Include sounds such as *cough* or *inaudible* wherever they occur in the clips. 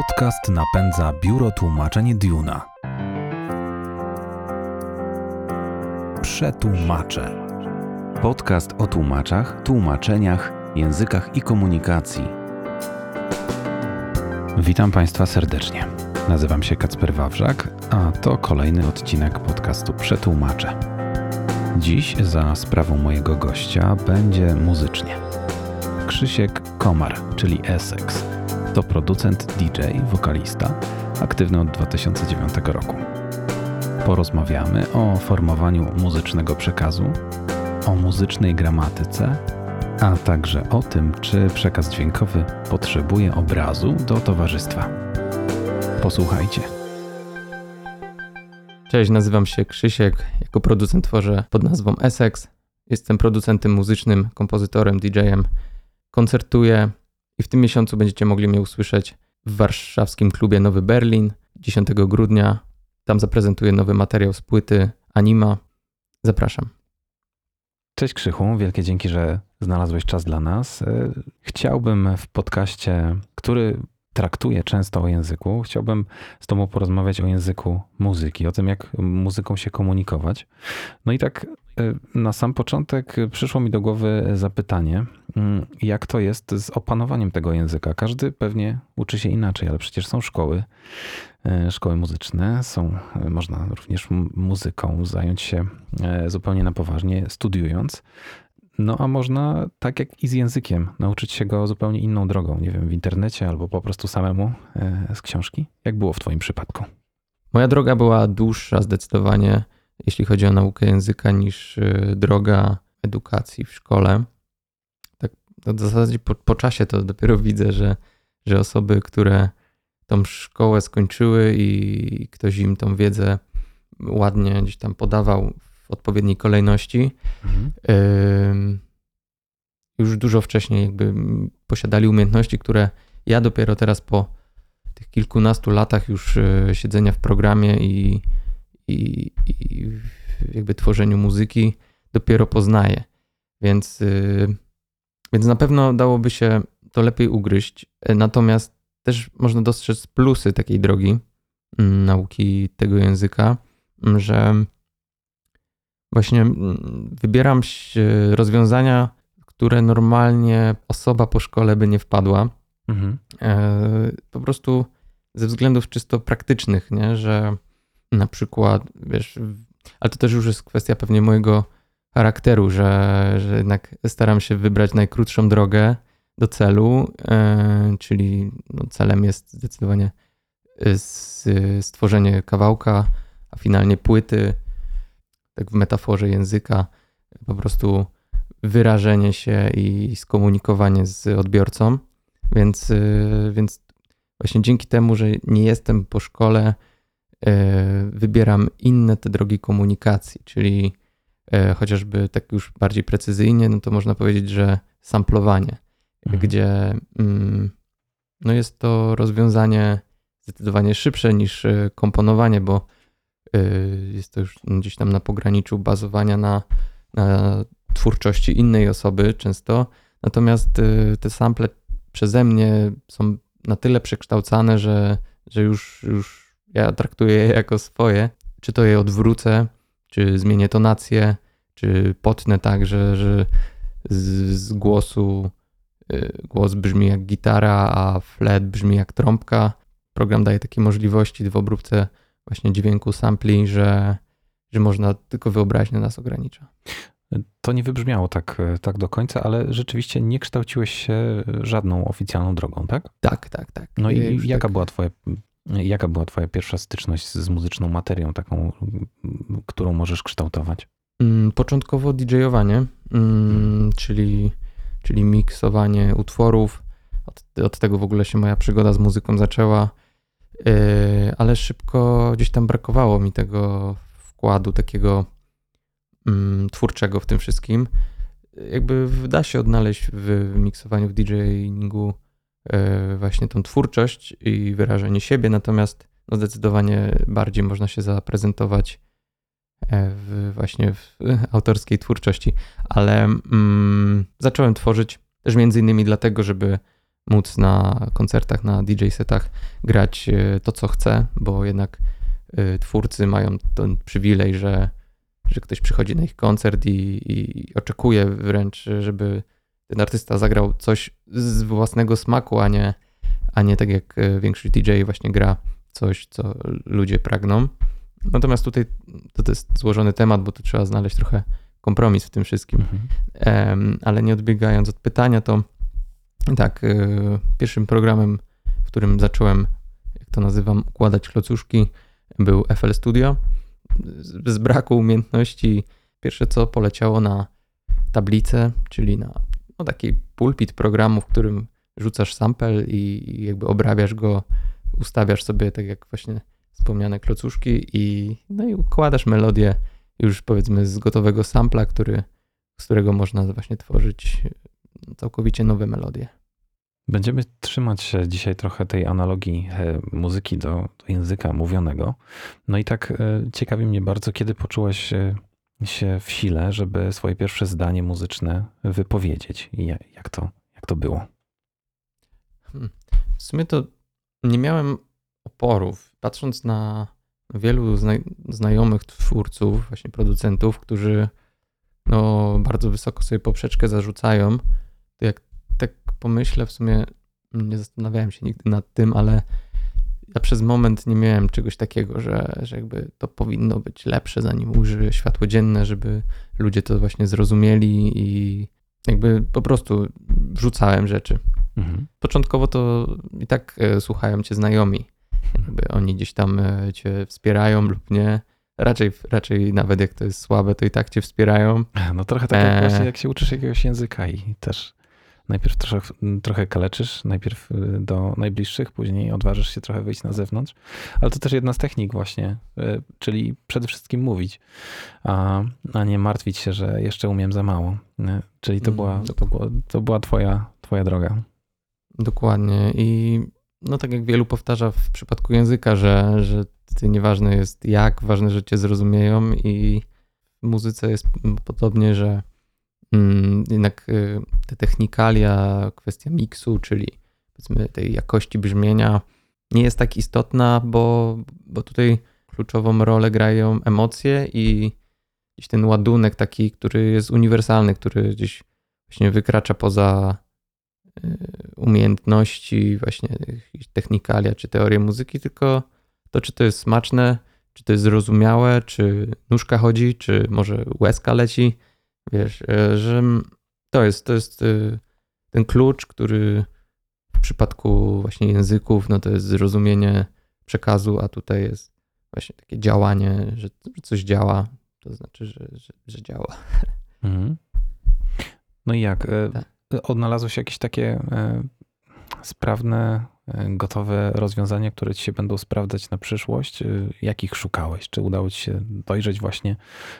Podcast napędza biuro tłumaczeń Duna. Przetłumacze. Podcast o tłumaczach, tłumaczeniach, językach i komunikacji. Witam Państwa serdecznie. Nazywam się Kacper Wawrzak, a to kolejny odcinek podcastu Przetłumacze. Dziś za sprawą mojego gościa będzie muzycznie. Krzysiek Komar, czyli Essex. To producent, DJ, wokalista, aktywny od 2009 roku. Porozmawiamy o formowaniu muzycznego przekazu, o muzycznej gramatyce, a także o tym, czy przekaz dźwiękowy potrzebuje obrazu do towarzystwa. Posłuchajcie. Cześć, nazywam się Krzysiek. Jako producent tworzę pod nazwą Essex. Jestem producentem muzycznym, kompozytorem, DJ-em. Koncertuję i w tym miesiącu będziecie mogli mnie usłyszeć w warszawskim klubie Nowy Berlin 10 grudnia. Tam zaprezentuję nowy materiał z płyty Anima. Zapraszam. Cześć Krzychu, wielkie dzięki, że znalazłeś czas dla nas. E, chciałbym w podcaście, który traktuje często o języku, chciałbym z Tobą porozmawiać o języku muzyki, o tym, jak muzyką się komunikować. No i tak e, na sam początek przyszło mi do głowy zapytanie, mm, jak to jest z opanowaniem tego języka. Każdy pewnie uczy się inaczej, ale przecież są szkoły, e, szkoły muzyczne, są, e, można również muzyką zająć się zupełnie na poważnie, studiując. No a można, tak jak i z językiem, nauczyć się go zupełnie inną drogą, nie wiem, w internecie albo po prostu samemu e, z książki. Jak było w Twoim przypadku? Moja droga była dłuższa zdecydowanie, jeśli chodzi o naukę języka, niż e, droga edukacji w szkole. Tak w zasadzie po, po czasie to dopiero *laughs* widzę, że, że osoby, które tą szkołę skończyły i ktoś im tą wiedzę ładnie gdzieś tam podawał w odpowiedniej kolejności. Mhm. Już dużo wcześniej jakby posiadali umiejętności, które ja dopiero teraz po tych kilkunastu latach już e, siedzenia w programie i, i, i jakby tworzeniu muzyki dopiero poznaję. Więc, y, więc na pewno dałoby się to lepiej ugryźć. E, natomiast też można dostrzec plusy takiej drogi mm, nauki tego języka, że właśnie mm, wybieram rozwiązania, które normalnie osoba po szkole by nie wpadła. Mhm. E, po prostu ze względów czysto praktycznych, nie? że na przykład, wiesz, ale to też już jest kwestia pewnie mojego charakteru, że, że jednak staram się wybrać najkrótszą drogę do celu, e, czyli no celem jest zdecydowanie stworzenie kawałka, a finalnie płyty, tak w metaforze języka, po prostu wyrażenie się i skomunikowanie z odbiorcą. Więc, y, więc właśnie dzięki temu, że nie jestem po szkole, y, wybieram inne te drogi komunikacji, czyli y, chociażby tak już bardziej precyzyjnie, no to można powiedzieć, że samplowanie, mhm. gdzie mm, no jest to rozwiązanie zdecydowanie szybsze niż komponowanie, bo jest to już gdzieś tam na pograniczu bazowania na, na twórczości innej osoby często. Natomiast y, te sample przeze mnie są na tyle przekształcane, że, że już, już ja traktuję je jako swoje. Czy to je odwrócę, czy zmienię tonację, czy potnę tak, że, że z, z głosu y, głos brzmi jak gitara, a flet brzmi jak trąbka. Program daje takie możliwości w obróbce właśnie dźwięku, sampli, że, że można tylko wyobraźnia nas ogranicza. To nie wybrzmiało tak, tak do końca, ale rzeczywiście nie kształciłeś się żadną oficjalną drogą, tak? Tak, tak, tak. No i jaka, tak... była twoja, jaka była twoja pierwsza styczność z muzyczną materią, taką, którą możesz kształtować? Mm, początkowo DJ-owanie, hmm. czyli, czyli miksowanie utworów. Od, od tego w ogóle się moja przygoda z muzyką zaczęła. Yy, ale szybko gdzieś tam brakowało mi tego wkładu takiego mm, twórczego w tym wszystkim. Jakby da się odnaleźć w miksowaniu, w DJingu yy, właśnie tą twórczość i wyrażenie siebie, natomiast no zdecydowanie bardziej można się zaprezentować e, w, właśnie w *laughs* autorskiej twórczości, ale mm, zacząłem tworzyć też między innymi dlatego, żeby móc na koncertach, na DJ setach grać e, to, co chce, bo jednak e, twórcy mają ten przywilej, że, że ktoś przychodzi na ich koncert i, i oczekuje wręcz, żeby ten artysta zagrał coś z własnego smaku, a nie, a nie tak jak e, większość DJ właśnie gra coś, co ludzie pragną. Natomiast tutaj to, to jest złożony temat, bo tu trzeba znaleźć trochę kompromis w tym wszystkim. Mhm. Ale nie odbiegając od pytania, to tak, y, pierwszym programem, w którym zacząłem, jak to nazywam, układać klocuszki, był FL Studio. Z braku umiejętności, pierwsze co poleciało na tablicę, czyli na no, taki pulpit programu, w którym rzucasz sample i, i jakby obrabiasz go, ustawiasz sobie tak jak właśnie wspomniane klocuszki i, no i układasz melodię już powiedzmy z gotowego sampla, który, z którego można właśnie tworzyć całkowicie nowe melodie. Będziemy trzymać się dzisiaj trochę tej analogii e, muzyki do, języka mówionego. No i tak e, ciekawi mnie bardzo, kiedy poczułeś e, się w sile, żeby swoje pierwsze zdanie muzyczne wypowiedzieć i ja- jak to, jak to było. W sumie to nie miałem oporów. Patrząc na wielu zna znajomych twórców, właśnie producentów, którzy no, bardzo wysoko sobie poprzeczkę zarzucają, pomyślę, w sumie nie zastanawiałem się nigdy nad tym, ale ja przez moment nie miałem czegoś takiego, że, że jakby to powinno być lepsze, zanim ujrzy światło dzienne, żeby ludzie to właśnie zrozumieli i jakby po prostu wrzucałem rzeczy. Mhm. Początkowo to i tak e, słuchają cię znajomi. Jakby oni gdzieś tam e, cię wspierają lub nie. Raczej, raczej nawet jak to jest słabe, to i tak cię wspierają. No trochę tak jak Eee. właśnie jak się uczysz jakiegoś języka i też najpierw trochę, trochę kaleczysz, najpierw y, do najbliższych, później odważysz się trochę wyjść na zewnątrz. Ale to też jedna z technik właśnie, y, czyli przede wszystkim mówić, a, a nie martwić się, że jeszcze umiem za mało. nie? Czyli to była, to była, to była twoja, twoja droga. Dokładnie. I no tak jak wielu powtarza w przypadku języka, że, że nieważne jest jak, ważne, że cię zrozumieją i w muzyce jest podobnie, że jednak y, te technikalia, kwestia miksu, czyli powiedzmy tej jakości brzmienia nie jest tak istotna, bo, bo tutaj kluczową rolę grają emocje i gdzieś ten ładunek taki, który jest uniwersalny, który gdzieś właśnie wykracza poza y, umiejętności, właśnie technikalia czy teorie muzyki, tylko to, czy to jest smaczne, czy to jest zrozumiałe, czy nóżka chodzi, czy może łezka leci. Wiesz, e, że to jest, to jest y, ten klucz, który w przypadku właśnie języków, no to jest zrozumienie przekazu, a tutaj jest właśnie takie działanie, że, coś działa, to znaczy, że, że, że działa. Mhm. No i jak? y, Tak. Odnalazłeś jakieś takie sprawne, gotowe rozwiązania, które ci się będą sprawdzać na przyszłość? Y, Jakich szukałeś? Czy udało ci się dojrzeć właśnie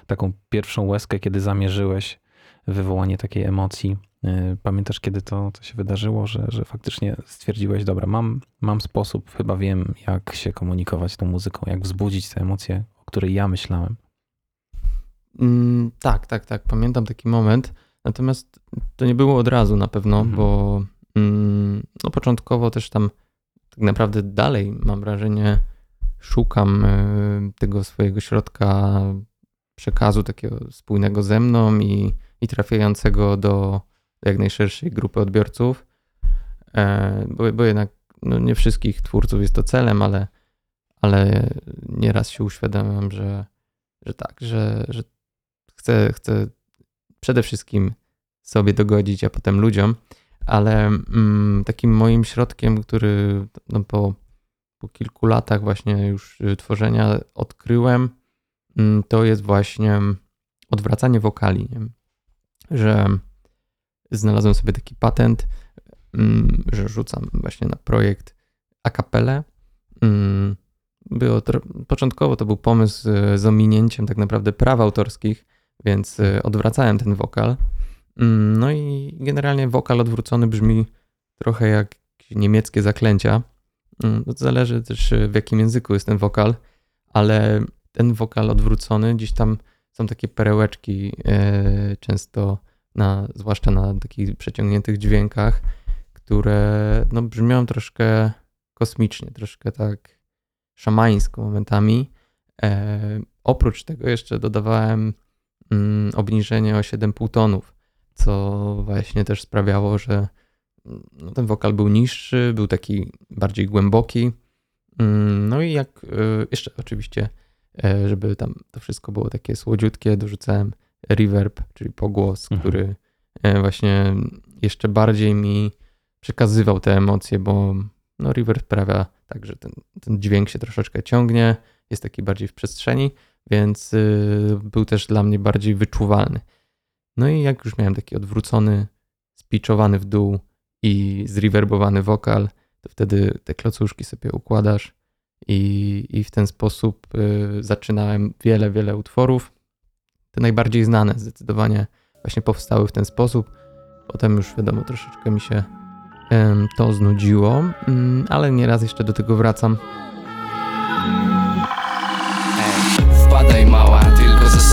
taką pierwszą łezkę, kiedy zamierzyłeś wywołanie takiej emocji? Y, Pamiętasz, kiedy to, to się wydarzyło, że, że faktycznie stwierdziłeś, dobra, mam, mam sposób, chyba wiem, jak się komunikować tą muzyką, jak wzbudzić tę emocję, o której ja myślałem. Mm, tak, tak, tak. Pamiętam taki moment. Natomiast to nie było od razu na pewno, Mhm. bo mm, no początkowo też tam tak naprawdę dalej mam wrażenie szukam y, tego swojego środka przekazu takiego spójnego ze mną i, i trafiającego do, do jak najszerszej grupy odbiorców. E, bo, bo jednak no nie wszystkich twórców jest to celem, ale, ale nieraz się uświadamiam, że, że tak, że, że chcę, chcę przede wszystkim sobie dogodzić, a potem ludziom, ale mm, takim moim środkiem, który no, po, po kilku latach właśnie już y, tworzenia odkryłem, mm, to jest właśnie odwracanie wokali. Nie? Że znalazłem sobie taki patent, mm, że rzucam właśnie na projekt a cappella. Mm, Było tro- początkowo to był pomysł y, z ominięciem tak naprawdę praw autorskich, więc y, odwracałem ten wokal. Mm, No i generalnie wokal odwrócony brzmi trochę jak niemieckie zaklęcia. Mm, To zależy też y, w jakim języku jest ten wokal, ale ten wokal odwrócony, gdzieś tam są takie perełeczki, e, często na, zwłaszcza na takich przeciągniętych dźwiękach, które no, brzmią troszkę kosmicznie, troszkę tak szamańsko momentami. E, oprócz tego jeszcze dodawałem mm, obniżenie o 7,5 tonów, co właśnie też sprawiało, że no, ten wokal był niższy, był taki bardziej głęboki. Mm, no i jak e, jeszcze oczywiście, e, żeby tam to wszystko było takie słodziutkie, dorzucałem reverb, czyli pogłos, Mhm. który e, właśnie jeszcze bardziej mi przekazywał te emocje, bo no, reverb sprawia tak, że ten, ten dźwięk się troszeczkę ciągnie, jest taki bardziej w przestrzeni, więc y, był też dla mnie bardziej wyczuwalny. No i jak już miałem taki odwrócony, spiczowany w dół i zrewerbowany wokal, to wtedy te klocuszki sobie układasz i, i w ten sposób y, zaczynałem wiele, wiele utworów. Te najbardziej znane zdecydowanie właśnie powstały w ten sposób. Potem już wiadomo, troszeczkę mi się em, to znudziło, mm, ale nieraz jeszcze do tego wracam.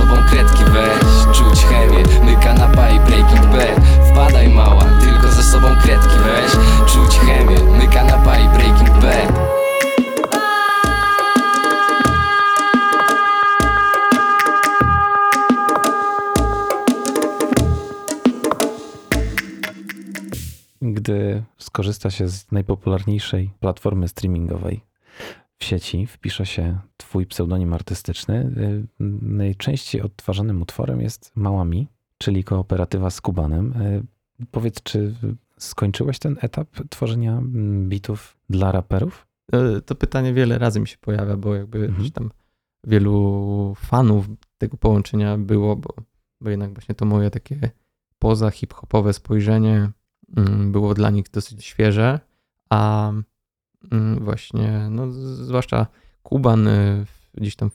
Sobą kredki weź. Czuć chemię, my kanapa i breaking bad. Wpadaj mała, tylko ze sobą kredki weź. Czuć chemię, my kanapa i breaking bad. Gdy skorzysta się z najpopularniejszej platformy streamingowej w sieci, wpisze się twój pseudonim artystyczny, y, najczęściej odtwarzanym utworem jest Mała Mi, czyli kooperatywa z Kubanem. Y, Powiedz, czy skończyłeś ten etap tworzenia mm, bitów dla raperów? E, To pytanie wiele razy mi się pojawia, bo jakby Mhm. tam wielu fanów tego połączenia było, bo, bo jednak właśnie to moje takie poza hip-hopowe spojrzenie mm, było dla nich dosyć świeże, a właśnie, no zwłaszcza Kuban y, gdzieś tam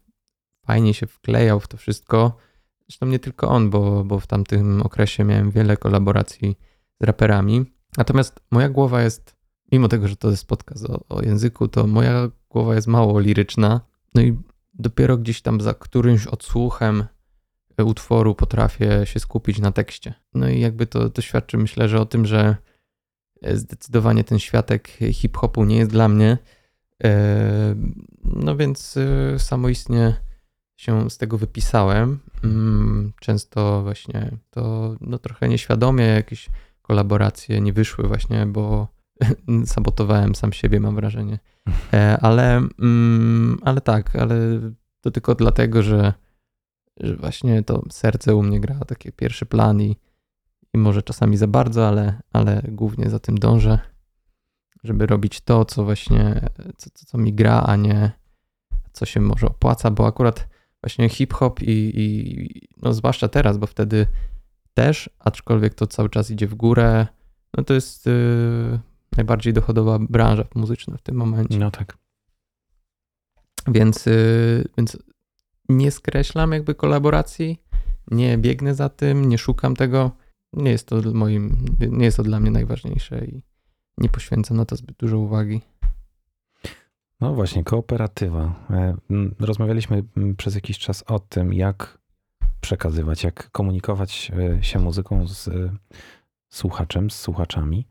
fajnie się wklejał w to wszystko. Zresztą nie tylko on, bo, bo w tamtym okresie miałem wiele kolaboracji z raperami. Natomiast moja głowa jest mimo tego, że to jest podcast o, o języku, to moja głowa jest mało liryczna. No i dopiero gdzieś tam za którymś odsłuchem utworu potrafię się skupić na tekście. No i jakby to, to świadczy, myślę, że o tym, że zdecydowanie ten światek hip-hopu nie jest dla mnie. E, No więc e, samoistnie się z tego wypisałem. Mm, Często właśnie to no, trochę nieświadomie jakieś kolaboracje nie wyszły właśnie, bo *laughs* sabotowałem sam siebie, mam wrażenie. E, Ale, mm, ale tak, ale to tylko dlatego, że, że właśnie to serce u mnie gra taki pierwszy plan i, i może czasami za bardzo, ale, ale głównie za tym dążę, żeby robić to, co właśnie, co, co, co mi gra, a nie co się może opłaca, bo akurat właśnie hip-hop i, i no zwłaszcza teraz, bo wtedy też, aczkolwiek to cały czas idzie w górę, no to jest yy, najbardziej dochodowa branża muzyczna w tym momencie. No tak. Więc, yy, więc nie skreślam jakby kolaboracji, nie biegnę za tym, nie szukam tego. Nie jest to moim, nie jest to dla mnie najważniejsze i nie poświęcam na to zbyt dużo uwagi. No właśnie, kooperatywa. E, Rozmawialiśmy przez jakiś czas o tym, jak przekazywać, jak komunikować e, się muzyką z e, słuchaczem, z słuchaczami.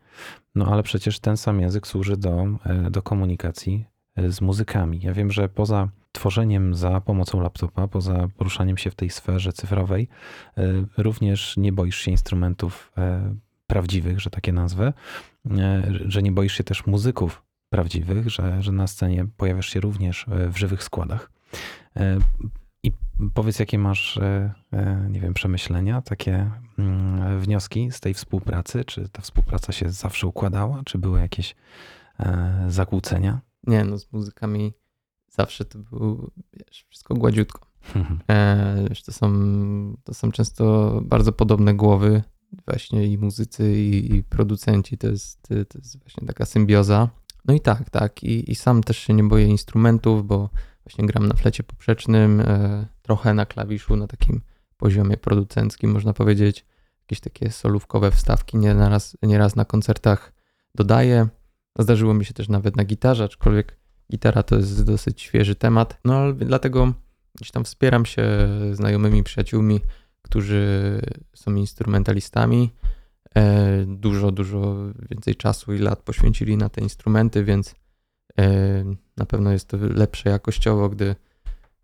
No ale przecież ten sam język służy do, do komunikacji z muzykami. Ja wiem, że poza tworzeniem za pomocą laptopa, poza poruszaniem się w tej sferze cyfrowej, e, również nie boisz się instrumentów e, prawdziwych, że takie nazwę, e, że nie boisz się też muzyków prawdziwych, że, że na scenie pojawiasz się również w żywych składach. I powiedz, jakie masz, nie wiem, przemyślenia, takie mm, wnioski z tej współpracy? Czy ta współpraca się zawsze układała? Czy były jakieś zakłócenia? Nie, no z muzykami zawsze to było wiesz, wszystko gładziutko. E, wiesz, to, są, to są często bardzo podobne głowy, właśnie i muzycy, i, i producenci. To jest, to jest właśnie taka symbioza. No i tak, tak. I, I sam też się nie boję instrumentów, bo właśnie gram na flecie poprzecznym, e, trochę na klawiszu, na takim poziomie producenckim, można powiedzieć. Jakieś takie solówkowe wstawki nieraz, nieraz na koncertach dodaję. Zdarzyło mi się też nawet na gitarze, aczkolwiek gitara to jest dosyć świeży temat. No ale dlatego gdzieś tam wspieram się znajomymi, przyjaciółmi, którzy są instrumentalistami. e, dużo, dużo więcej czasu i lat poświęcili na te instrumenty, więc e, na pewno jest to lepsze jakościowo, gdy,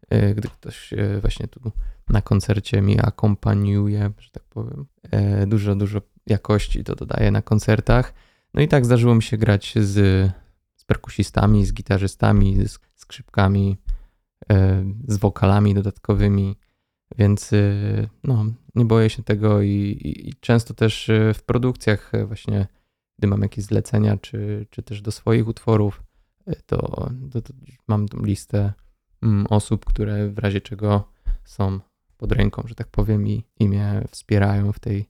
e, gdy ktoś właśnie tu na koncercie mi akompaniuje, że tak powiem. Dużo, dużo jakości to dodaje na koncertach. No i tak zdarzyło mi się grać z perkusistami, z gitarzystami, z skrzypkami, e, z wokalami dodatkowymi, więc e, no, nie boję się tego i, i, często też e, w produkcjach właśnie, gdy mam jakieś zlecenia, czy, czy też do swoich utworów, to, to, to mam listę mm, osób, które w razie czego są pod ręką, że tak powiem, i, i mnie wspierają w tej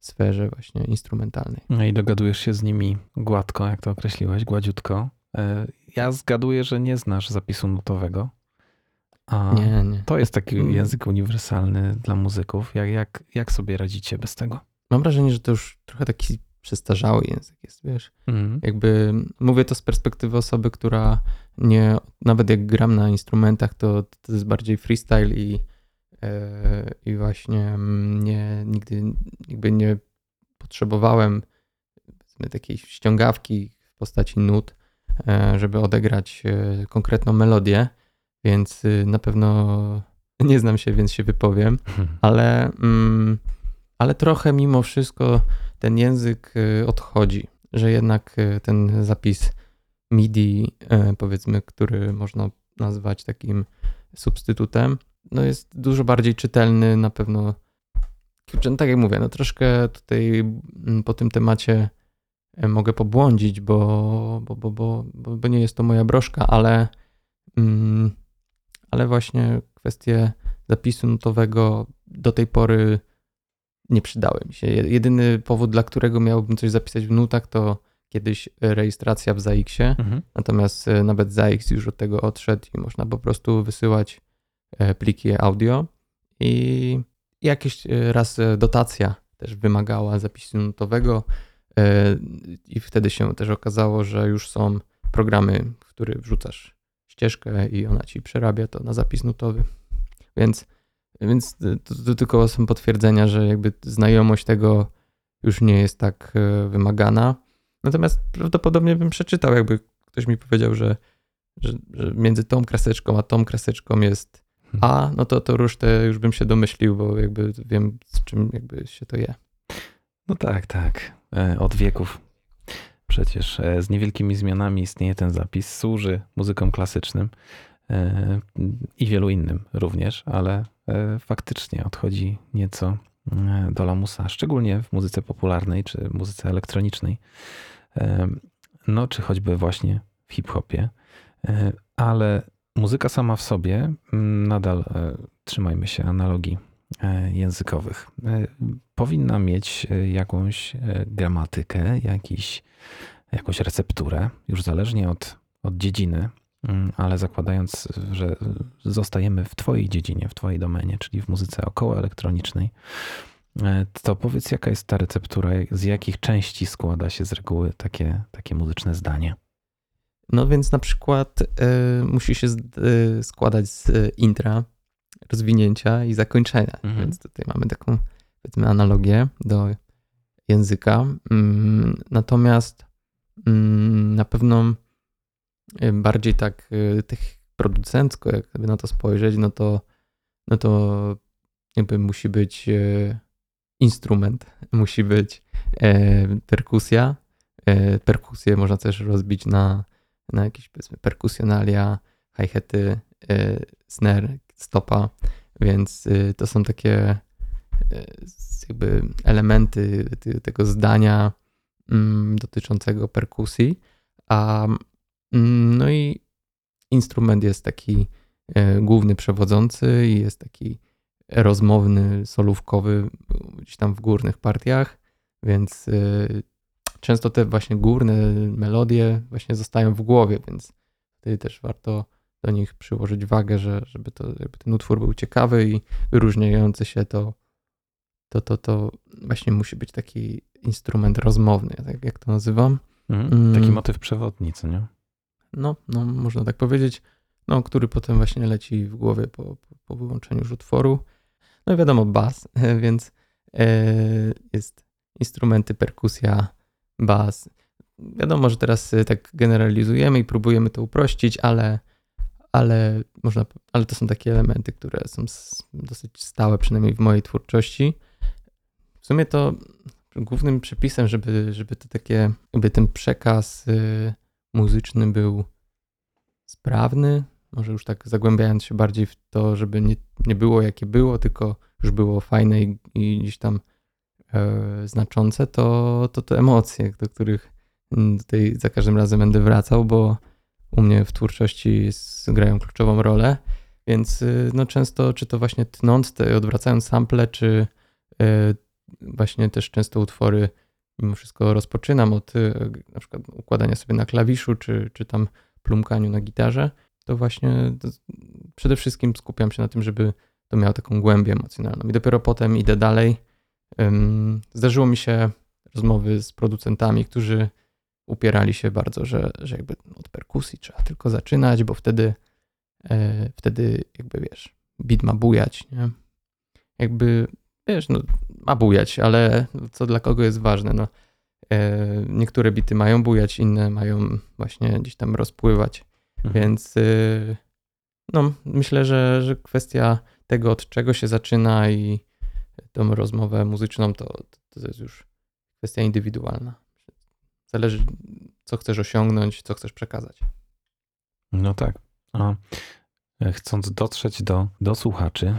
sferze właśnie instrumentalnej. No i dogadujesz się z nimi gładko, jak to określiłeś, gładziutko. E, Ja zgaduję, że nie znasz zapisu nutowego. A Nie, nie. to jest taki Mm. język uniwersalny dla muzyków. Jak, jak, jak sobie radzicie bez tego? Mam wrażenie, że to już trochę taki przestarzały język jest, wiesz. Mhm. Jakby mówię to z perspektywy osoby, która nie, nawet jak gram na instrumentach, to, to jest bardziej freestyle i, e, i właśnie mm, nie, nigdy jakby nie potrzebowałem takiej ściągawki w postaci nut, żeby odegrać e, konkretną melodię, więc y, na pewno nie znam się, więc się wypowiem ale, mm, ale trochę mimo wszystko ten język y, odchodzi, że jednak y, ten zapis MIDI, y, powiedzmy, który można nazwać takim substytutem, no jest dużo bardziej czytelny, na pewno. No tak jak mówię, no troszkę tutaj mm, po tym temacie mogę pobłądzić, bo, bo, bo, bo, bo, nie jest to moja broszka, ale, mm, ale właśnie kwestie zapisu nutowego do tej pory nie przydały mi się. Je- Jedyny powód, dla którego miałbym coś zapisać w nutach, to kiedyś rejestracja w ZAX-ie, Mhm. natomiast e, nawet ZAX już od tego odszedł i można po prostu wysyłać e, pliki audio i jakieś e, raz dotacja też wymagała zapisu nutowego i wtedy się też okazało, że już są programy, w które wrzucasz ścieżkę i ona ci przerabia to na zapis nutowy. Więc, więc to, to tylko są potwierdzenia, że jakby znajomość tego już nie jest tak e, wymagana. Natomiast prawdopodobnie bym przeczytał, jakby ktoś mi powiedział, że, że, że między tą kreseczką a tą kreseczką jest A, no to to resztę już bym się domyślił, bo jakby wiem z czym jakby się to je. No tak, tak. E, Od wieków. Przecież e, z niewielkimi zmianami istnieje ten zapis. Służy muzykom klasycznym e, i wielu innym również, ale faktycznie odchodzi nieco do lamusa, szczególnie w muzyce popularnej czy muzyce elektronicznej. No, czy choćby właśnie w hip-hopie. Ale muzyka sama w sobie nadal, trzymajmy się analogii językowych, e, powinna mieć e, jakąś e, gramatykę, jakiś, jakąś recepturę, już zależnie od, od dziedziny, mm, ale zakładając, że zostajemy w Twojej dziedzinie, w Twojej domenie, czyli w muzyce okołoelektronicznej, e, to powiedz, jaka jest ta receptura, z jakich części składa się z reguły takie, takie muzyczne zdanie? No więc na przykład y, musi się z, y, składać z intra, rozwinięcia i zakończenia. Mhm. Więc tutaj mamy taką powiedzmy analogię do języka. Mm, natomiast mm, na pewno y, bardziej tak y, tych producencko, jak sobie na to spojrzeć, no to, no to jakby musi być y, instrument, *laughs* musi być perkusja. Perkusję można też rozbić na, na jakieś powiedzmy perkusjonalia, hi-haty, e, snare, stopa, więc y, to są takie z- jakby elementy ty- tego zdania mm, dotyczącego perkusji. A mm, no i instrument jest taki e, główny przewodzący i jest taki rozmowny, solówkowy gdzieś tam w górnych partiach, więc y, często te właśnie górne melodie właśnie zostają w głowie, więc wtedy też warto do nich przyłożyć wagę, że, żeby, to, żeby ten utwór był ciekawy i wyróżniający się, to, to, to, to właśnie musi być taki instrument rozmowny, tak jak to nazywam. Mhm. Mm. Taki motyw przewodni, co nie? No, no, można tak powiedzieć, no, który potem właśnie leci w głowie po, po, po wyłączeniu już utworu. No i wiadomo, bas, *laughs* więc e, jest instrumenty, perkusja, bas. Wiadomo, że teraz y, tak generalizujemy i próbujemy to uprościć, ale, ale, można, ale to są takie elementy, które są dosyć stałe, przynajmniej w mojej twórczości. W sumie to głównym przepisem, żeby, żeby to takie, jakby ten przekaz y, muzyczny był sprawny, może już tak zagłębiając się bardziej w to, żeby nie, nie było jakie było, tylko już było fajne i, i gdzieś tam e, znaczące, to, to te emocje, do których mm, tutaj za każdym razem będę wracał, bo u mnie w twórczości grają kluczową rolę, więc y, no często, czy to właśnie tnąc te, odwracając sample, czy e, właśnie też często utwory mimo wszystko rozpoczynam od y, na przykład układania sobie na klawiszu, czy, czy tam plumkaniu na gitarze, to właśnie to przede wszystkim skupiam się na tym, żeby to miało taką głębię emocjonalną. I dopiero potem idę dalej. Zdarzyło mi się rozmowy z producentami, którzy upierali się bardzo, że, że jakby od perkusji trzeba tylko zaczynać, bo wtedy, e, wtedy jakby wiesz, beat ma bujać, nie? Jakby, wiesz, no ma bujać, ale co dla kogo jest ważne, no. E, niektóre bity mają bujać, inne mają właśnie gdzieś tam rozpływać. Mhm. Więc y, no, myślę, że, że kwestia tego, od czego się zaczyna i tą rozmowę muzyczną, to, to jest już kwestia indywidualna. Zależy, co chcesz osiągnąć, co chcesz przekazać. No tak. A e, chcąc dotrzeć do, do słuchaczy,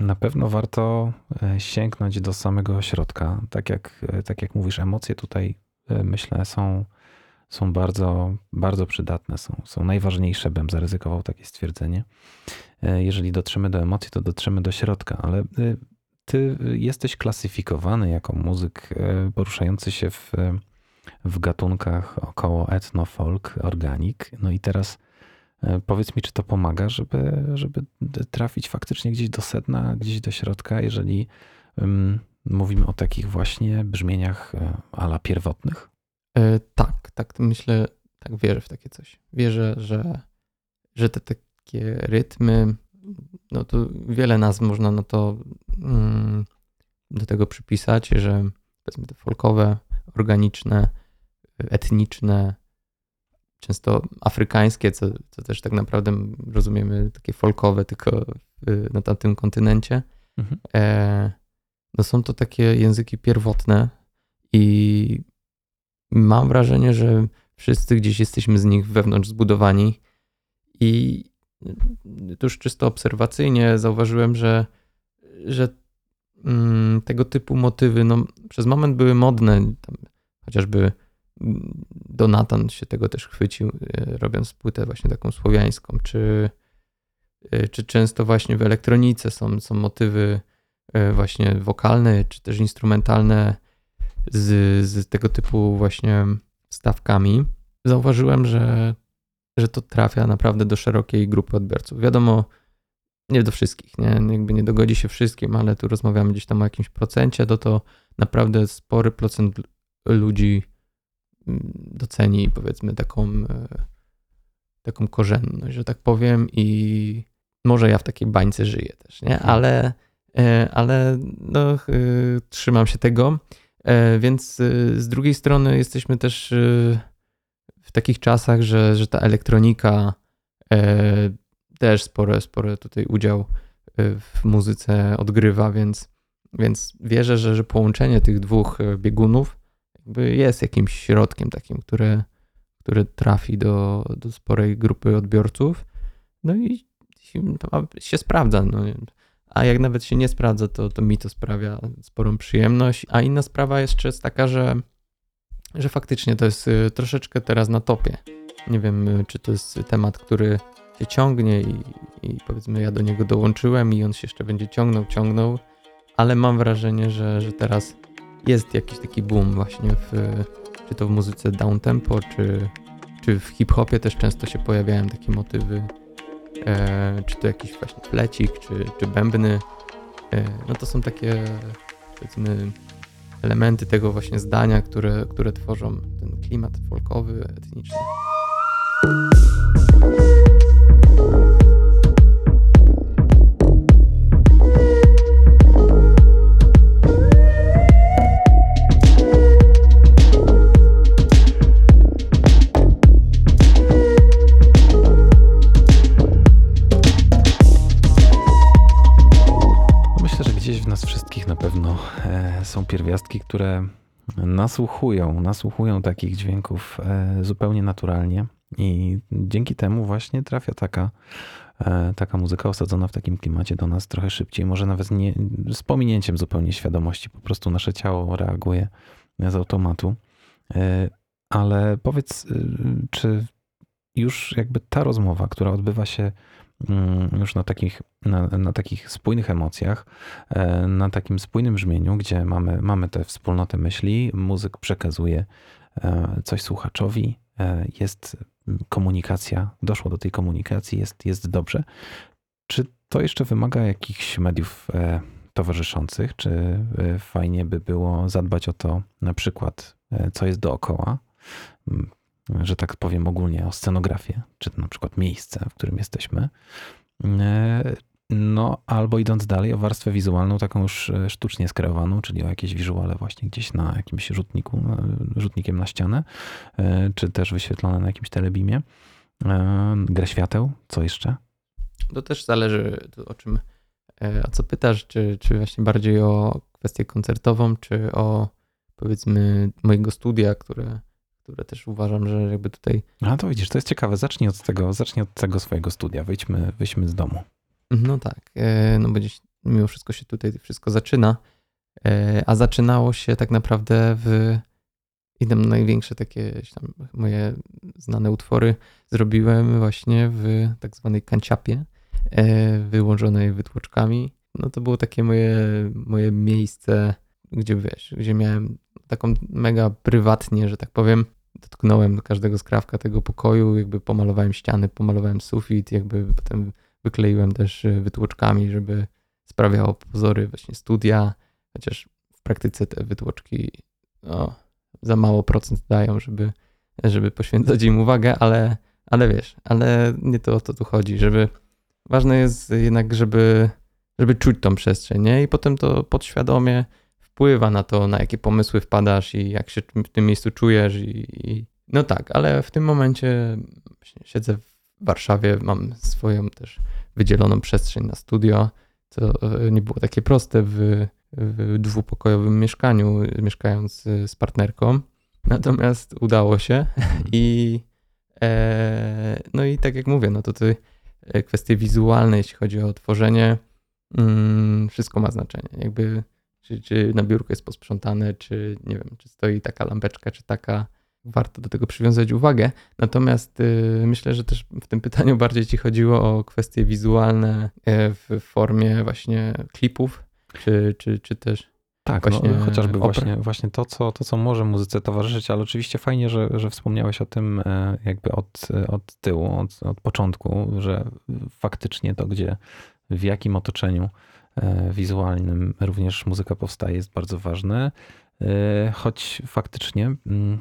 na pewno warto e, sięgnąć do samego środka. Tak jak, e, tak jak mówisz, emocje tutaj myślę są, są bardzo, bardzo przydatne, są, są najważniejsze, bym zaryzykował takie stwierdzenie. Jeżeli dotrzemy do emocji, to dotrzemy do środka, ale ty jesteś klasyfikowany jako muzyk poruszający się w, w gatunkach około etno, folk, organik. No i teraz E, Powiedz mi, czy to pomaga, żeby, żeby trafić faktycznie gdzieś do sedna, gdzieś do środka, jeżeli ym, mówimy o takich właśnie brzmieniach e, ala pierwotnych? E, tak, tak, myślę, tak wierzę w takie coś. Wierzę, że, że te takie rytmy, no to wiele nazw można na to mm, do tego przypisać, że powiedzmy te folkowe, organiczne, etniczne, często afrykańskie, co, co też tak naprawdę rozumiemy takie folkowe, tylko y, na tamtym kontynencie. Mhm. E, no są to takie języki pierwotne i mam wrażenie, że wszyscy gdzieś jesteśmy z nich wewnątrz zbudowani i to już czysto obserwacyjnie zauważyłem, że, że mm, tego typu motywy no, przez moment były modne, chociażby Donatan się tego też chwycił, e, robiąc płytę właśnie taką słowiańską, czy, e, czy często właśnie w elektronice są, są motywy e, właśnie wokalne, czy też instrumentalne z, z tego typu właśnie stawkami. Zauważyłem, że, że to trafia naprawdę do szerokiej grupy odbiorców. Wiadomo, nie do wszystkich, nie? jakby nie dogodzi się wszystkim, ale tu rozmawiamy gdzieś tam o jakimś procencie, to to naprawdę spory procent ludzi doceni powiedzmy taką, e, taką korzenność, że tak powiem i może ja w takiej bańce żyję też, nie? Ale, e, ale no, e, trzymam się tego, więc z drugiej strony jesteśmy też w takich czasach, że, że ta elektronika też spory, spory tutaj udział w muzyce odgrywa, więc, więc wierzę, że, że połączenie tych dwóch biegunów jest jakimś środkiem takim, które, które trafi do, do sporej grupy odbiorców. No i się- sprawdza. No. A jak nawet się nie sprawdza, to, to mi to sprawia sporą przyjemność. A inna sprawa jeszcze jest taka, że, że faktycznie to jest y, troszeczkę teraz na topie. Nie wiem, y, czy to jest temat, który się ciągnie i, i powiedzmy ja do niego dołączyłem i on się jeszcze będzie ciągnął, ciągnął, ale mam wrażenie, że, że teraz jest jakiś taki boom właśnie w, czy to w muzyce downtempo, czy, czy w hip-hopie też często się pojawiają takie motywy, e, czy to jakiś właśnie flecik, czy, czy bębny. E, no to są takie powiedzmy elementy tego właśnie zdania, które, które tworzą ten klimat folkowy, etniczny. Pierwiastki, które nasłuchują, nasłuchują takich dźwięków e, zupełnie naturalnie i dzięki temu właśnie trafia taka, e, taka muzyka osadzona w takim klimacie do nas trochę szybciej, może nawet nie, z pominięciem zupełnie świadomości, po prostu nasze ciało reaguje z automatu. E, ale powiedz, czy już jakby ta rozmowa, która odbywa się już na takich, na, na, takich spójnych emocjach, na takim spójnym brzmieniu, gdzie mamy, mamy tę wspólnotę myśli, muzyk przekazuje coś słuchaczowi, jest komunikacja, doszło do tej komunikacji, jest, jest dobrze. Czy to jeszcze wymaga jakichś mediów e, towarzyszących? Czy e, fajnie by było zadbać o to, na przykład, e, co jest dookoła? Że tak powiem ogólnie o scenografię, czy na przykład miejsce, w którym jesteśmy. No, albo idąc dalej, o warstwę wizualną, taką już e, sztucznie skreowaną, czyli o jakieś wizuale właśnie gdzieś na jakimś rzutniku, rzutnikiem na ścianę, e, czy też wyświetlone na jakimś telebimie. E, grę świateł, co jeszcze? To też zależy o czym, a co pytasz, czy, czy właśnie bardziej o kwestię koncertową, czy o powiedzmy mojego studia, które, które też uważam, że jakby tutaj... A to widzisz, to jest ciekawe. Zacznij od tego, zacznij od tego swojego studia. Wyjdźmy, wyjdźmy z domu. No tak, e, no bo gdzieś mimo wszystko się tutaj wszystko zaczyna, e, a zaczynało się tak naprawdę w i tam największe takie moje znane utwory zrobiłem właśnie w tak zwanej kanciapie, e, wyłożonej wytłoczkami. No to było takie moje, moje miejsce, gdzie wiesz, gdzie miałem taką mega prywatnie, że tak powiem, dotknąłem do każdego skrawka tego pokoju, jakby pomalowałem ściany, pomalowałem sufit, jakby potem Wykleiłem też y, wytłoczkami, żeby sprawiało pozory właśnie studia, chociaż w praktyce te wytłoczki no, za mało procent dają, żeby, żeby poświęcać im uwagę, ale, ale wiesz, ale nie to o to tu chodzi, żeby ważne jest jednak, żeby, żeby czuć tą przestrzeń, nie? I potem to podświadomie wpływa na to, na jakie pomysły wpadasz i jak się w tym miejscu czujesz i, i no tak, ale w tym momencie siedzę w Warszawie, mam swoją też wydzieloną przestrzeń na studio, co e, nie było takie proste w, w dwupokojowym mieszkaniu, mieszkając z partnerką. Natomiast udało się mhm. i e, no i tak jak mówię, no to te kwestie wizualne, jeśli chodzi o tworzenie, mm, wszystko ma znaczenie. Jakby czy, czy na biurku jest posprzątane, czy nie wiem, czy stoi taka lampeczka, czy taka warto do tego przywiązać uwagę. Natomiast y, myślę, że też w tym pytaniu bardziej ci chodziło o kwestie wizualne e, w formie właśnie klipów, czy, czy, czy też. Tak, no, właśnie no, chociażby właśnie, właśnie to, co, to, co może muzyce towarzyszyć, ale oczywiście fajnie, że, że wspomniałeś o tym e, jakby od, od tyłu, od, od początku, że faktycznie to, gdzie, w jakim otoczeniu wizualnym również muzyka powstaje, jest bardzo ważne. Choć faktycznie mm,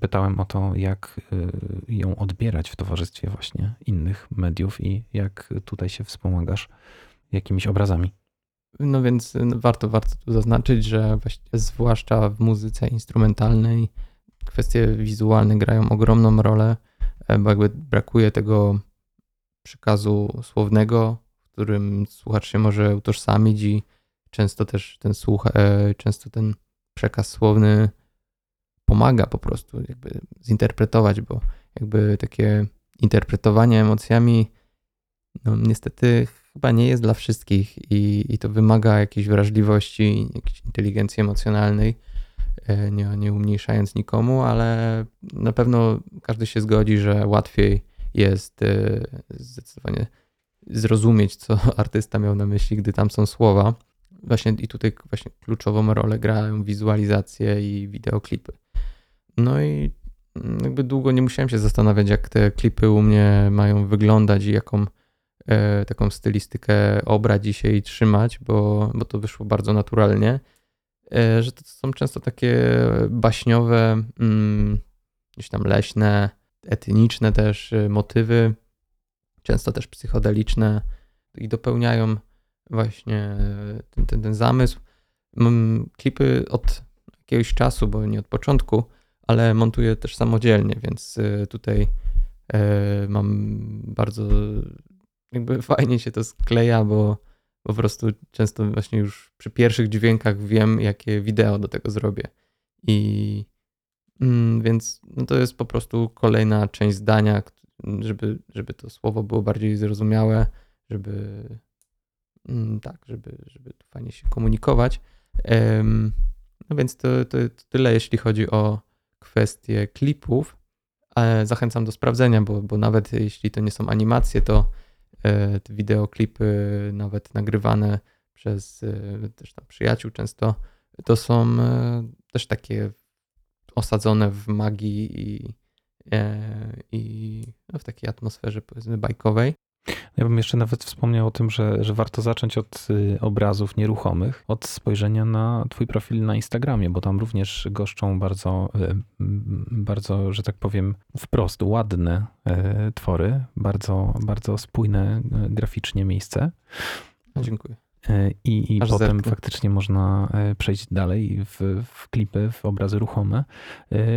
pytałem o to, jak y, ją odbierać w towarzystwie właśnie innych mediów i jak tutaj się wspomagasz jakimiś obrazami. No więc no, warto, warto tu zaznaczyć, że zwłaszcza w muzyce instrumentalnej kwestie wizualne grają ogromną rolę, e, bo jakby brakuje tego przekazu słownego, którym słuchacz się może utożsamić i często też ten słuch, e, często ten przekaz słowny pomaga po prostu jakby zinterpretować, bo jakby takie interpretowanie emocjami no niestety chyba nie jest dla wszystkich i, i to wymaga jakiejś wrażliwości, jakiejś inteligencji emocjonalnej, e, nie, nie umniejszając nikomu, ale na pewno każdy się zgodzi, że łatwiej jest e, zdecydowanie zrozumieć, co *laughs* artysta miał na myśli, gdy tam są słowa. Właśnie i tutaj właśnie kluczową rolę grają wizualizacje i wideoklipy. No i jakby długo nie musiałem się zastanawiać, jak te klipy u mnie mają wyglądać i jaką e, taką stylistykę obrać dzisiaj trzymać, bo, bo to wyszło bardzo naturalnie. E, że to są często takie baśniowe, mm, gdzieś tam leśne, etniczne też e, motywy, często też psychodeliczne i dopełniają właśnie ten, ten, ten zamysł. Mam klipy od jakiegoś czasu, bo nie od początku, ale montuję też samodzielnie, więc y, tutaj y, mam bardzo jakby fajnie się to skleja, bo po prostu często właśnie już przy pierwszych dźwiękach wiem, jakie wideo do tego zrobię. I mm, więc no to jest po prostu kolejna część zdania, żeby, żeby to słowo było bardziej zrozumiałe, żeby tak, żeby, żeby tu fajnie się komunikować. No więc to, to, to tyle, jeśli chodzi o kwestie klipów. Zachęcam do sprawdzenia, bo, bo nawet jeśli to nie są animacje, to e, te wideoklipy, nawet nagrywane przez e, też tam przyjaciół często, to są e, też takie osadzone w magii i, i no, w takiej atmosferze powiedzmy bajkowej. Ja bym jeszcze nawet wspomniał o tym, że, że warto zacząć od y, obrazów nieruchomych, od spojrzenia na Twój profil na Instagramie, bo tam również goszczą bardzo, y, bardzo, że tak powiem, wprost ładne y, twory, bardzo, bardzo spójne graficznie miejsce. Dziękuję. I, i potem faktycznie można przejść dalej w, w klipy, w obrazy ruchome,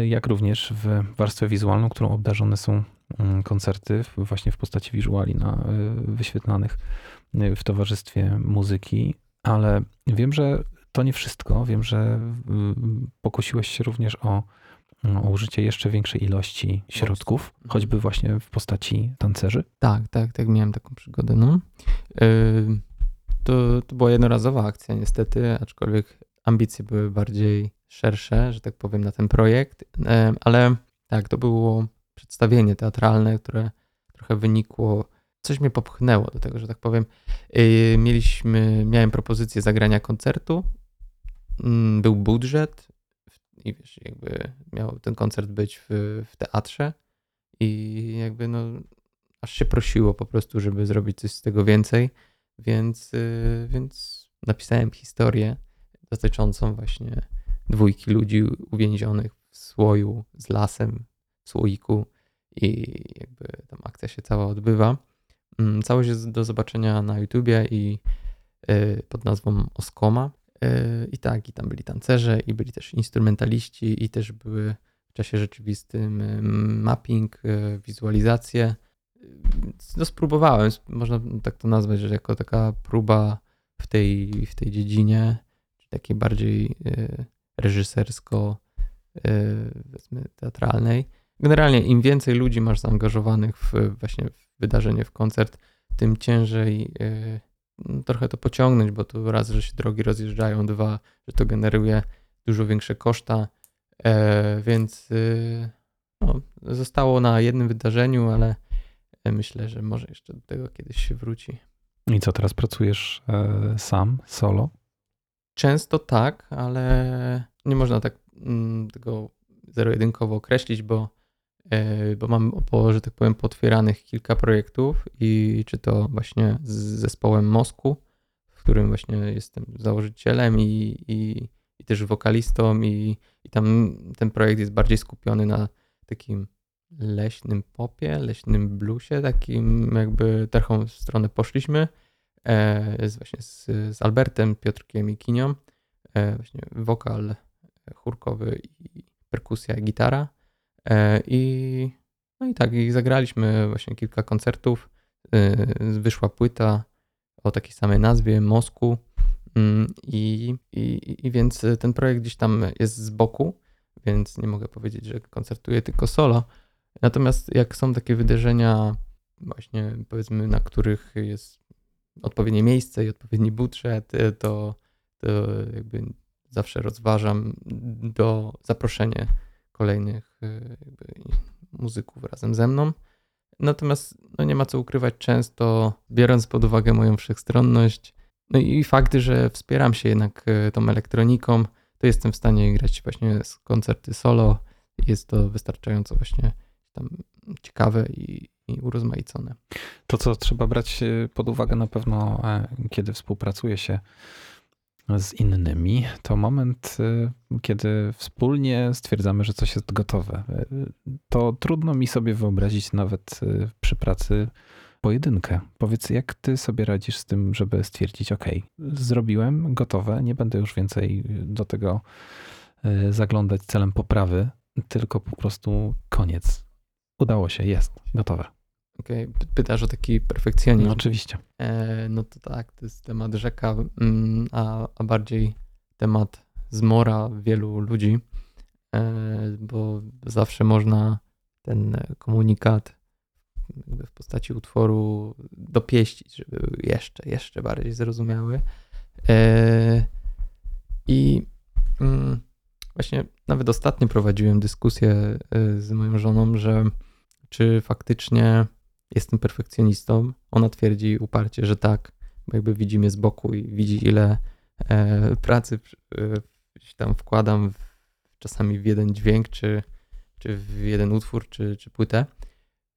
jak również w warstwę wizualną, którą obdarzone są Mm, koncerty właśnie w postaci wizuali na, wyświetlanych w towarzystwie muzyki, ale wiem, że to nie wszystko. Wiem, że pokusiłeś się również o, o użycie jeszcze większej ilości środków, mhm. choćby właśnie w postaci tancerzy. Tak, tak, tak, miałem taką przygodę. No. To, to była jednorazowa akcja niestety, aczkolwiek ambicje były bardziej szersze, że tak powiem, na ten projekt, ale tak, to było przedstawienie teatralne, które trochę wynikło, coś mnie popchnęło do tego, że tak powiem. Y, mieliśmy, miałem propozycję zagrania koncertu, mm, był budżet i wiesz, jakby miał ten koncert być w, w teatrze. I jakby no aż się prosiło po prostu, żeby zrobić coś z tego więcej, więc, y, więc napisałem historię dotyczącą właśnie dwójki ludzi uwięzionych w słoju z lasem słoiku i jakby tam akcja się cała odbywa. Mm, całość jest do zobaczenia na YouTubie i y, pod nazwą Oskoma. Y, I tak, i tam byli tancerze, i byli też instrumentaliści, i też były w czasie rzeczywistym y, mapping, wizualizacje. No spróbowałem, można tak to nazwać, że jako taka próba w tej, w tej dziedzinie, takiej bardziej reżysersko, teatralnej. Generalnie im więcej ludzi masz zaangażowanych w właśnie w wydarzenie, w koncert, tym ciężej yy, trochę to pociągnąć, bo tu raz, że się drogi rozjeżdżają, dwa, że to generuje dużo większe koszta, yy, więc no, zostało na jednym wydarzeniu, ale myślę, że może jeszcze do tego kiedyś się wróci. I co, teraz pracujesz e, sam, solo? Często tak, ale nie można tak mm, tego zero-jedynkowo określić, bo E, bo mam, po, że tak powiem, potwieranych kilka projektów i czy to właśnie z zespołem Mosku, w którym właśnie jestem założycielem i, i, i też wokalistą i, i tam ten projekt jest bardziej skupiony na takim leśnym popie, leśnym bluesie, takim jakby w stronę poszliśmy. E, jest właśnie z, z Albertem, Piotrkiem i Kinią. E, właśnie wokal chórkowy i perkusja, gitara. E, I, no i tak, i zagraliśmy właśnie kilka koncertów. E, wyszła płyta o takiej samej nazwie, Mosku. Mm, I, i, I więc ten projekt gdzieś tam jest z boku, więc nie mogę powiedzieć, że koncertuję tylko solo. Natomiast jak są takie wydarzenia, właśnie powiedzmy, na których jest odpowiednie miejsce i odpowiedni budżet, e, to, to jakby zawsze rozważam do zaproszenia kolejnych y, muzyków razem ze mną. Natomiast no nie ma co ukrywać, często biorąc pod uwagę moją wszechstronność, no i fakty, że wspieram się jednak y, tą elektroniką, to jestem w stanie grać właśnie koncerty solo. Jest to wystarczająco właśnie tam ciekawe i, i urozmaicone. To, co trzeba brać y, pod uwagę na pewno, e, kiedy współpracuje się z innymi, to moment, y, kiedy wspólnie stwierdzamy, że coś jest gotowe. To trudno mi sobie wyobrazić nawet przy pracy pojedynkę. Powiedz, jak ty sobie radzisz z tym, żeby stwierdzić, OK, zrobiłem, gotowe, nie będę już więcej do tego zaglądać celem poprawy, tylko po prostu koniec. Udało się, jest, gotowe. Okej, py- pytasz o taki perfekcjonizm. No oczywiście. E, no to tak, to jest temat rzeka, mm, a, a bardziej temat zmora wielu ludzi, e, bo zawsze można ten komunikat w postaci utworu dopieścić, żeby był jeszcze, jeszcze bardziej zrozumiały. E, I mm, właśnie nawet ostatnio prowadziłem dyskusję e, z moją żoną, że czy faktycznie jestem perfekcjonistą. Ona twierdzi uparcie, że tak, bo jakby widzi mnie z boku i widzi, ile e, pracy e, tam wkładam w, czasami w jeden dźwięk, czy, czy w jeden utwór, czy, czy płytę.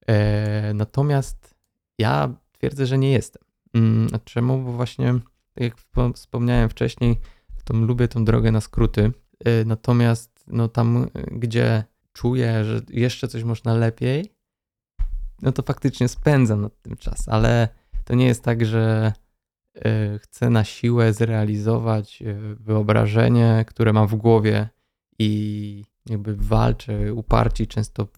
E, natomiast ja twierdzę, że nie jestem. Mm, a czemu? Bo właśnie, tak jak wspom- wspomniałem wcześniej, to lubię tą drogę na skróty. E, natomiast no tam, gdzie czuję, że jeszcze coś można lepiej, no to faktycznie spędzam nad tym czas, ale to nie jest tak, że e, chcę na siłę zrealizować e, wyobrażenie, które mam w głowie i jakby walczę uparcie, często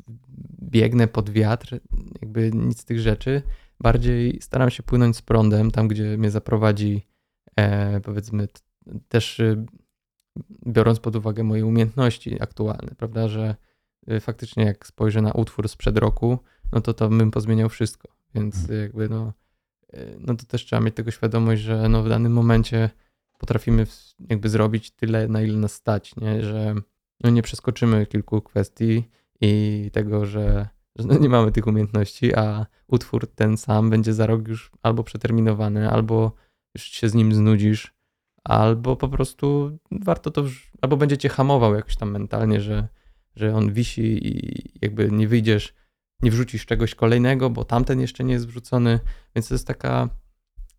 biegnę pod wiatr, jakby nic z tych rzeczy. Bardziej staram się płynąć z prądem, tam gdzie mnie zaprowadzi, e, powiedzmy, też biorąc pod uwagę moje umiejętności aktualne, prawda, że faktycznie jak spojrzę na utwór sprzed roku, no to to bym pozmieniał wszystko. Więc Mhm. jakby no, y, no to też trzeba mieć tego świadomość, że no w danym momencie potrafimy jakby zrobić tyle, na ile nas stać, nie? że no nie przeskoczymy kilku kwestii i tego, że, że no nie mamy tych umiejętności, a utwór ten sam będzie za rok już albo przeterminowany, albo już się z nim znudzisz, albo po prostu warto to, albo będzie cię hamował jakoś tam mentalnie, że, że on wisi i jakby nie wyjdziesz nie wrzucisz czegoś kolejnego, bo tamten jeszcze nie jest wrzucony, więc to jest taka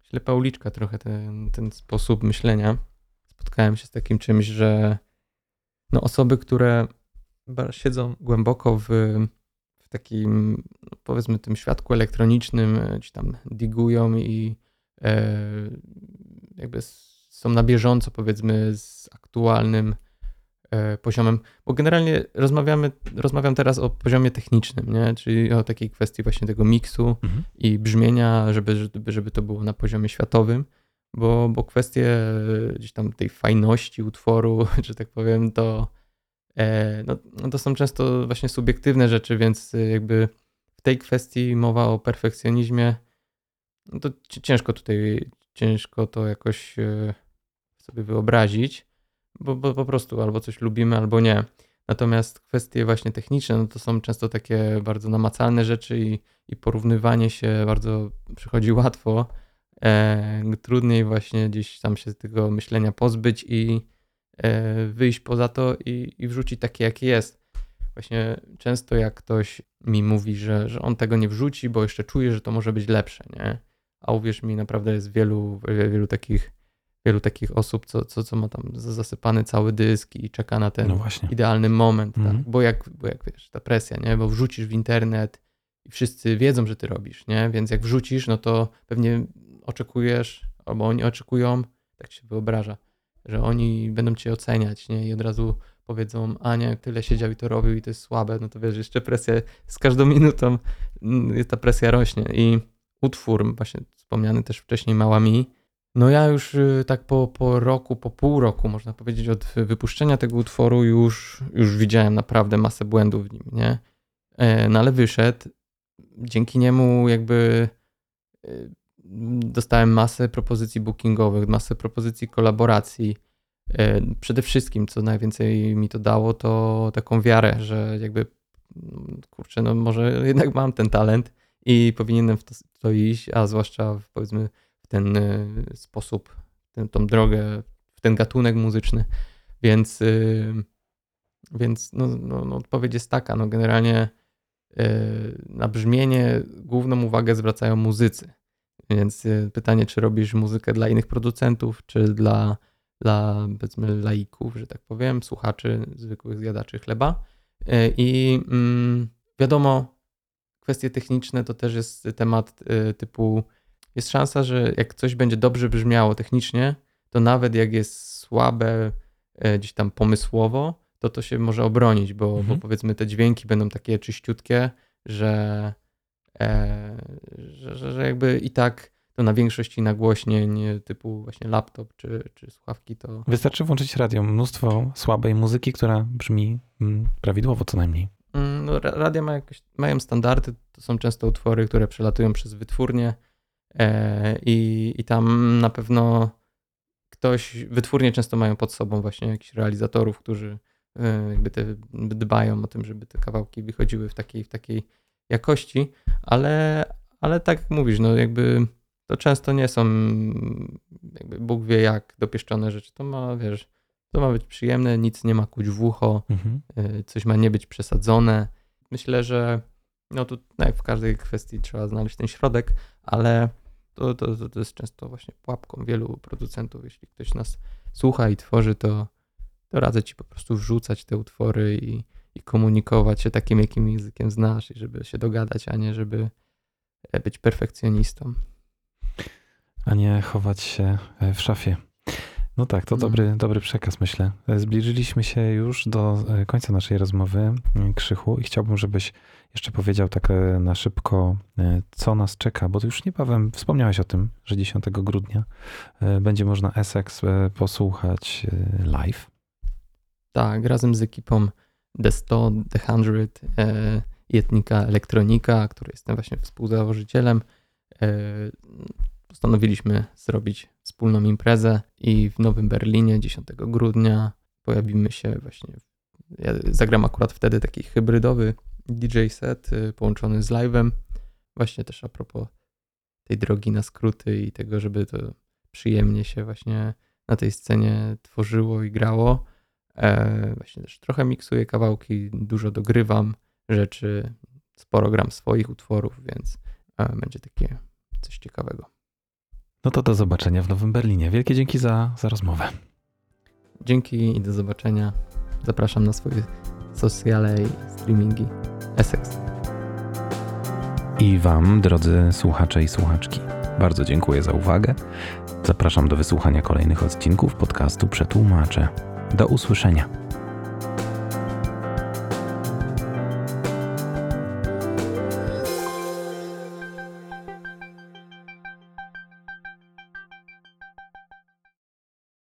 ślepa uliczka trochę ten, ten sposób myślenia. Spotkałem się z takim czymś, że no osoby, które siedzą głęboko w, w takim no powiedzmy tym świadku elektronicznym, e, ci tam digują i e, jakby są na bieżąco powiedzmy z aktualnym e, poziomem, bo generalnie rozmawiamy, rozmawiam teraz o poziomie technicznym, nie? czyli o takiej kwestii właśnie tego miksu Mhm. i brzmienia, żeby, żeby, żeby to było na poziomie światowym, bo, bo kwestie e, gdzieś tam tej fajności utworu, *laughs* że tak powiem, to, e, no, no to są często właśnie subiektywne rzeczy, więc e, jakby w tej kwestii mowa o perfekcjonizmie, no to ci- ciężko tutaj, ciężko to jakoś e, sobie wyobrazić, bo, bo po prostu albo coś lubimy, albo nie. Natomiast kwestie właśnie techniczne, no to są często takie bardzo namacalne rzeczy i, i porównywanie się bardzo przychodzi łatwo. E, trudniej właśnie gdzieś tam się tego myślenia pozbyć i e, wyjść poza to i, i wrzucić takie, jakie jest. Właśnie często jak ktoś mi mówi, że, że on tego nie wrzuci, bo jeszcze czuje, że to może być lepsze, nie? A uwierz mi, naprawdę jest wielu, wielu takich wielu takich osób, co, co, co ma tam za- zasypany cały dysk i czeka na ten No idealny moment, Mhm. tak? Bo jak, bo jak wiesz, ta presja, nie? Bo wrzucisz w internet i wszyscy wiedzą, że ty robisz, nie? Więc jak wrzucisz, no to pewnie oczekujesz, albo oni oczekują, tak się wyobraża, że oni będą cię oceniać, nie? I od razu powiedzą, a nie, tyle siedział i to robił i to jest słabe, no to wiesz, jeszcze presja, z każdą minutą mm, ta presja rośnie i utwór, właśnie wspomniany też wcześniej Mała Mi, no ja już y, tak po, po roku, po pół roku, można powiedzieć, od wypuszczenia tego utworu już, już widziałem naprawdę masę błędów w nim, nie? E, No ale wyszedł. Dzięki niemu jakby y, dostałem masę propozycji bookingowych, masę propozycji kolaboracji. E, Przede wszystkim, co najwięcej mi to dało, to taką wiarę, że jakby kurczę, no może jednak mam ten talent i powinienem w to, w to iść, a zwłaszcza w, powiedzmy ten y, sposób, ten, tą drogę, w ten gatunek muzyczny. Więc, y, więc no, no, no odpowiedź jest taka, no generalnie y, na brzmienie główną uwagę zwracają muzycy. Więc pytanie, czy robisz muzykę dla innych producentów, czy dla, dla powiedzmy laików, że tak powiem, słuchaczy, zwykłych zjadaczy chleba. I mm, wiadomo, kwestie techniczne to też jest temat typu jest szansa, że jak coś będzie dobrze brzmiało technicznie, to nawet jak jest słabe e, gdzieś tam pomysłowo, to to się może obronić, bo, Mhm. bo powiedzmy te dźwięki będą takie czyściutkie, że, e, że, że, że jakby i tak to na większości nagłośnień typu właśnie laptop czy, czy słuchawki to Wystarczy włączyć radio. Mnóstwo słabej muzyki, która brzmi mm, prawidłowo co najmniej. Mm, No, ra- radia ma jakoś, mają standardy, to są często utwory, które przelatują przez wytwórnie i, i tam na pewno ktoś, wytwórnie często mają pod sobą właśnie jakichś realizatorów, którzy e, jakby te, dbają o tym, żeby te kawałki wychodziły w takiej, w takiej jakości, ale, ale tak jak mówisz, no jakby to często nie są jakby Bóg wie jak dopieszczone rzeczy, to ma, wiesz, to ma być przyjemne, nic nie ma kuć w ucho, Mhm. y, coś ma nie być przesadzone. Myślę, że no tu no jak w każdej kwestii trzeba znaleźć ten środek, ale to, to, to, jest często właśnie pułapką wielu producentów. Jeśli ktoś nas słucha i tworzy, to, to radzę ci po prostu wrzucać te utwory i, i komunikować się takim, jakim językiem znasz, i żeby się dogadać, a nie żeby e, być perfekcjonistą. A nie chować się e, w szafie. No tak, to No. dobry, dobry przekaz, myślę. E, Zbliżyliśmy się już do e, końca naszej rozmowy, m, Krzychu, i chciałbym, żebyś jeszcze powiedział tak e, na szybko, e, co nas czeka, bo to już niebawem wspomniałeś o tym, że 10 grudnia e, będzie można Essex e, posłuchać e, live. Tak, razem z ekipą The 100, The 100 e, i Etnika Elektronika, której jestem właśnie współzałożycielem, e, postanowiliśmy zrobić wspólną imprezę i w Nowym Berlinie 10 grudnia pojawimy się właśnie. Ja zagram akurat wtedy taki hybrydowy DJ set e, połączony z live'em. Właśnie też a propos tej drogi na skróty i tego, żeby to przyjemnie się właśnie na tej scenie tworzyło i grało. E, właśnie też trochę miksuję kawałki, dużo dogrywam rzeczy, sporo gram swoich utworów, więc e, będzie takie coś ciekawego. No to do zobaczenia w Nowym Berlinie. Wielkie dzięki za, za rozmowę. Dzięki i do zobaczenia. Zapraszam na swoje sociale i streamingi. Essex. I Wam, drodzy słuchacze i słuchaczki, bardzo dziękuję za uwagę. Zapraszam do wysłuchania kolejnych odcinków podcastu Przetłumaczę. Do usłyszenia.